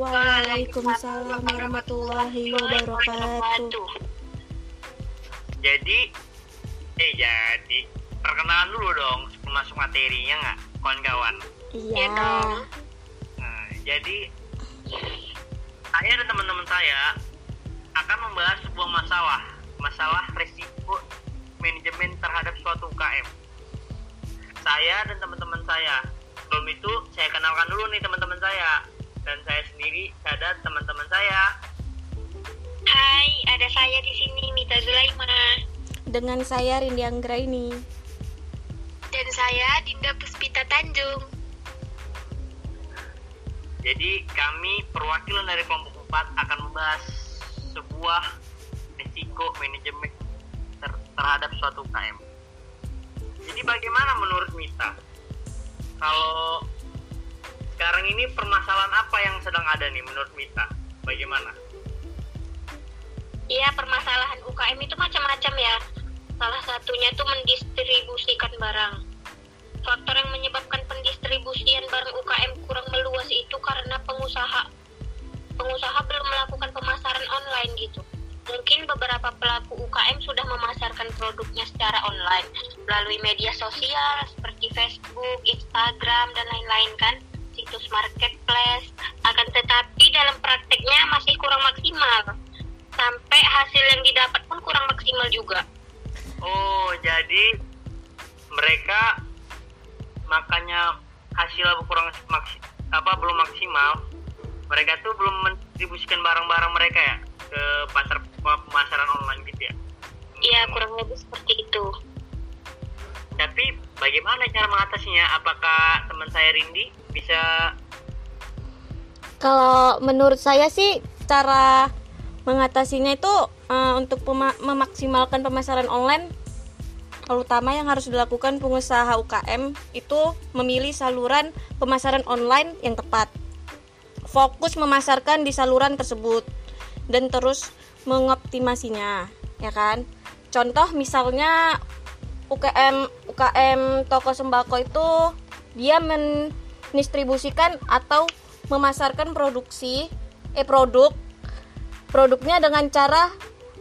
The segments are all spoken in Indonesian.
Waalaikumsalam warahmatullahi wabarakatuh. Jadi, eh jadi perkenalan dulu dong sebelum masuk materinya nggak, kawan-kawan. Iya. Nah, jadi saya dan teman-teman saya akan membahas sebuah masalah, masalah resiko manajemen terhadap suatu UKM. Saya dan teman-teman saya. Sebelum itu saya kenalkan dulu nih teman-teman saya dan saya sendiri ada teman-teman saya. Hai, ada saya di sini Mita Zulaima Dengan saya Rindi Anggraini. dan saya Dinda Puspita Tanjung. Jadi kami perwakilan dari kelompok 4 akan membahas sebuah risiko manajemen ter- terhadap suatu UKM. Jadi bagaimana menurut Mita? Kalau sekarang ini permasalahan apa yang sedang ada nih menurut Mita? Bagaimana? Iya, permasalahan UKM itu macam-macam ya. Salah satunya itu mendistribusikan barang. Faktor yang menyebabkan pendistribusian barang UKM kurang meluas itu karena pengusaha pengusaha belum melakukan pemasaran online gitu. Mungkin beberapa pelaku UKM sudah memasarkan produknya secara online melalui media sosial seperti Facebook, Instagram, dan lain-lain kan, situs marketplace. Akan tetapi dalam prakteknya masih kurang maksimal. Sampai hasil yang didapat pun kurang maksimal juga. Oh, jadi mereka makanya hasil kurang maksi, apa belum maksimal. Mereka tuh belum mendistribusikan barang-barang mereka ya ke pasar pemasaran online gitu ya. Iya, kurang lebih seperti itu. Tapi bagaimana cara mengatasinya? Apakah teman saya Rindi bisa Kalau menurut saya sih cara mengatasinya itu eh, untuk pema- memaksimalkan pemasaran online terutama yang harus dilakukan pengusaha UKM itu memilih saluran pemasaran online yang tepat. Fokus memasarkan di saluran tersebut dan terus mengoptimasinya, ya kan? Contoh misalnya UKM UKM toko sembako itu dia mendistribusikan atau memasarkan produksi eh produk produknya dengan cara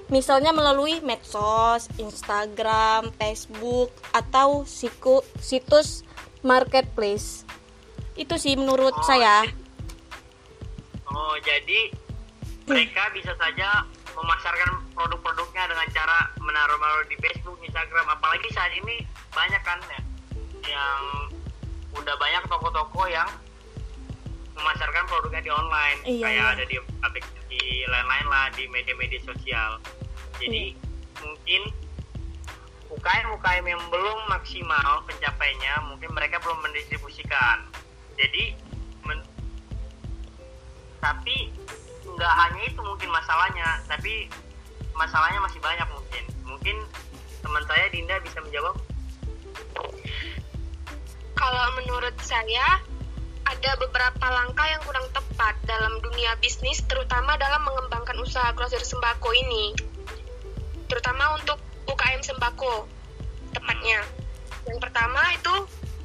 misalnya melalui medsos, Instagram, Facebook atau siku, situs marketplace. Itu sih menurut Oh, saya. Oh, jadi mereka bisa saja memasarkan produk-produknya dengan cara menaruh-naruh di Facebook, Instagram, apalagi saat ini banyak kan ya yang udah banyak toko-toko yang memasarkan produknya di online Iya, kayak iya. ada di aplikasi lain-lain lah di media-media sosial. Jadi mungkin UKM-UKM yang belum maksimal pencapaiannya mungkin mereka belum mendistribusikan. Jadi men- tapi nggak hanya itu mungkin masalahnya tapi masalahnya masih banyak mungkin mungkin teman saya Dinda bisa menjawab Kalau menurut saya, ada beberapa langkah yang kurang tepat dalam dunia bisnis, terutama dalam mengembangkan usaha grosir sembako ini. Terutama untuk UKM sembako, tepatnya. Yang pertama itu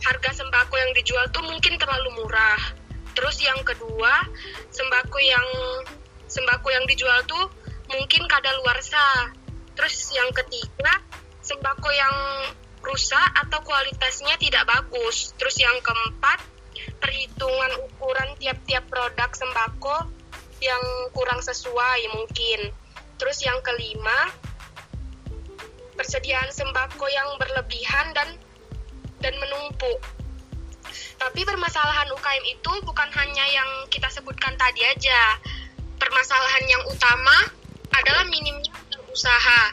harga sembako yang dijual tuh mungkin terlalu murah. Terus yang kedua, sembako yang sembako yang dijual tuh mungkin kadaluarsa. Terus yang ketiga, sembako yang rusak atau kualitasnya tidak bagus. Terus yang keempat, perhitungan ukuran tiap-tiap produk sembako yang kurang sesuai mungkin. Terus yang kelima, persediaan sembako yang berlebihan dan dan menumpuk. Tapi permasalahan UKM itu bukan hanya yang kita sebutkan tadi aja. Permasalahan yang utama adalah minimnya usaha.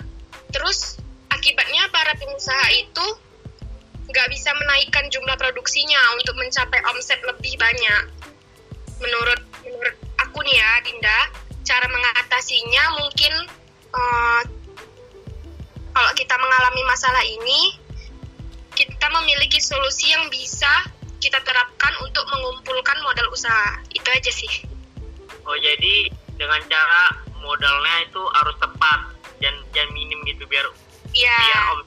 Terus akibatnya para pengusaha itu nggak bisa menaikkan jumlah produksinya untuk mencapai omset lebih banyak. Menurut menurut aku nih ya, Dinda, cara mengatasinya mungkin eh, kalau kita mengalami masalah ini, kita memiliki solusi yang bisa kita terapkan untuk mengumpulkan modal usaha. Itu aja sih. oh jadi dengan cara modalnya itu harus tepat dan dan minim gitu biar Ya, biar om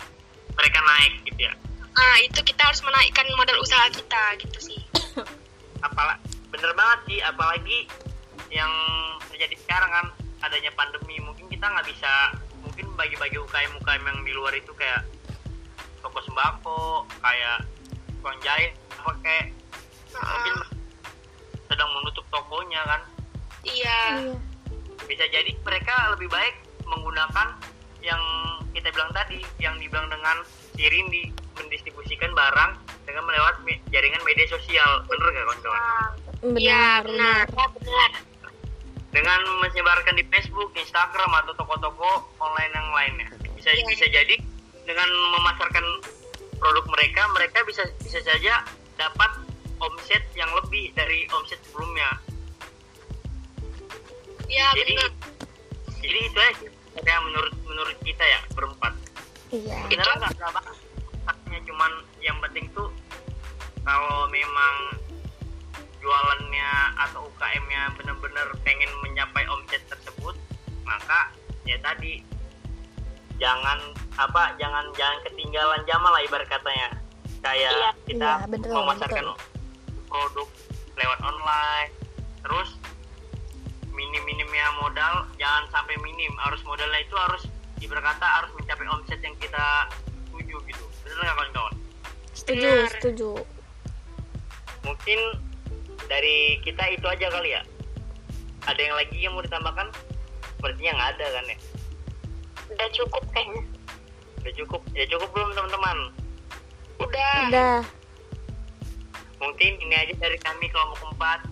mereka naik gitu ya ah, itu kita harus menaikkan modal usaha kita gitu sih. apalah bener banget sih apalagi yang terjadi sekarang kan adanya pandemi mungkin kita nggak bisa mungkin bagi-bagi UKM UKM yang di luar itu kayak toko sembako kayak tukang jahit apa kayak mungkin Heeh. sedang menutup tokonya kan iya Iya. bisa jadi mereka lebih baik menggunakan yang kita bilang tadi yang dibilang dengan Sirin di mendistribusikan barang dengan melewat me- jaringan media sosial. Bener nggak kawan-kawan? Iya benar. benar benar dengan menyebarkan di Facebook, Instagram atau toko-toko online yang lainnya. Bisa Iya. bisa jadi dengan memasarkan produk mereka mereka bisa bisa saja dapat omset yang lebih dari omset sebelumnya. Iya benar jadi itu aja yang menurut Iya. nggak nggak banget Hanya cuman yang penting tuh kalau memang jualannya atau UKM-nya benar-benar pengen mencapai omset tersebut maka ya tadi jangan apa jangan jangan ketinggalan zaman lah ibarat katanya kayak Iya. kita Iya, betul, memasarkan produk lewat online terus minim-minimnya modal jangan sampai minim harus modalnya itu harus ibarat kata harus omset yang kita tuju gitu. Bener nggak kawan-kawan? Setuju, Benar. setuju. mungkin dari kita itu aja kali ya. Ada yang lagi yang mau ditambahkan? Sepertinya nggak ada kan ya? Udah cukup kayaknya. Udah cukup. Ya cukup belum teman-teman? Udah. Udah. mungkin ini aja dari kami kelompok empat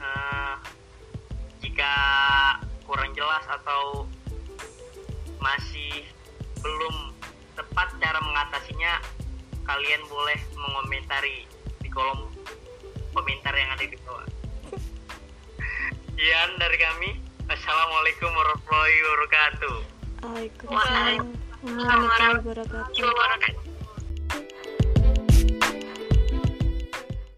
Eh, jika kurang jelas atau masih belum tepat cara mengatasinya kalian boleh mengomentari di kolom komentar yang ada di bawah. Sekian dari kami Assalamualaikum warahmatullahi wabarakatuh. Waalaikumsalam warahmatullahi wabarakatuh. wabarakatuh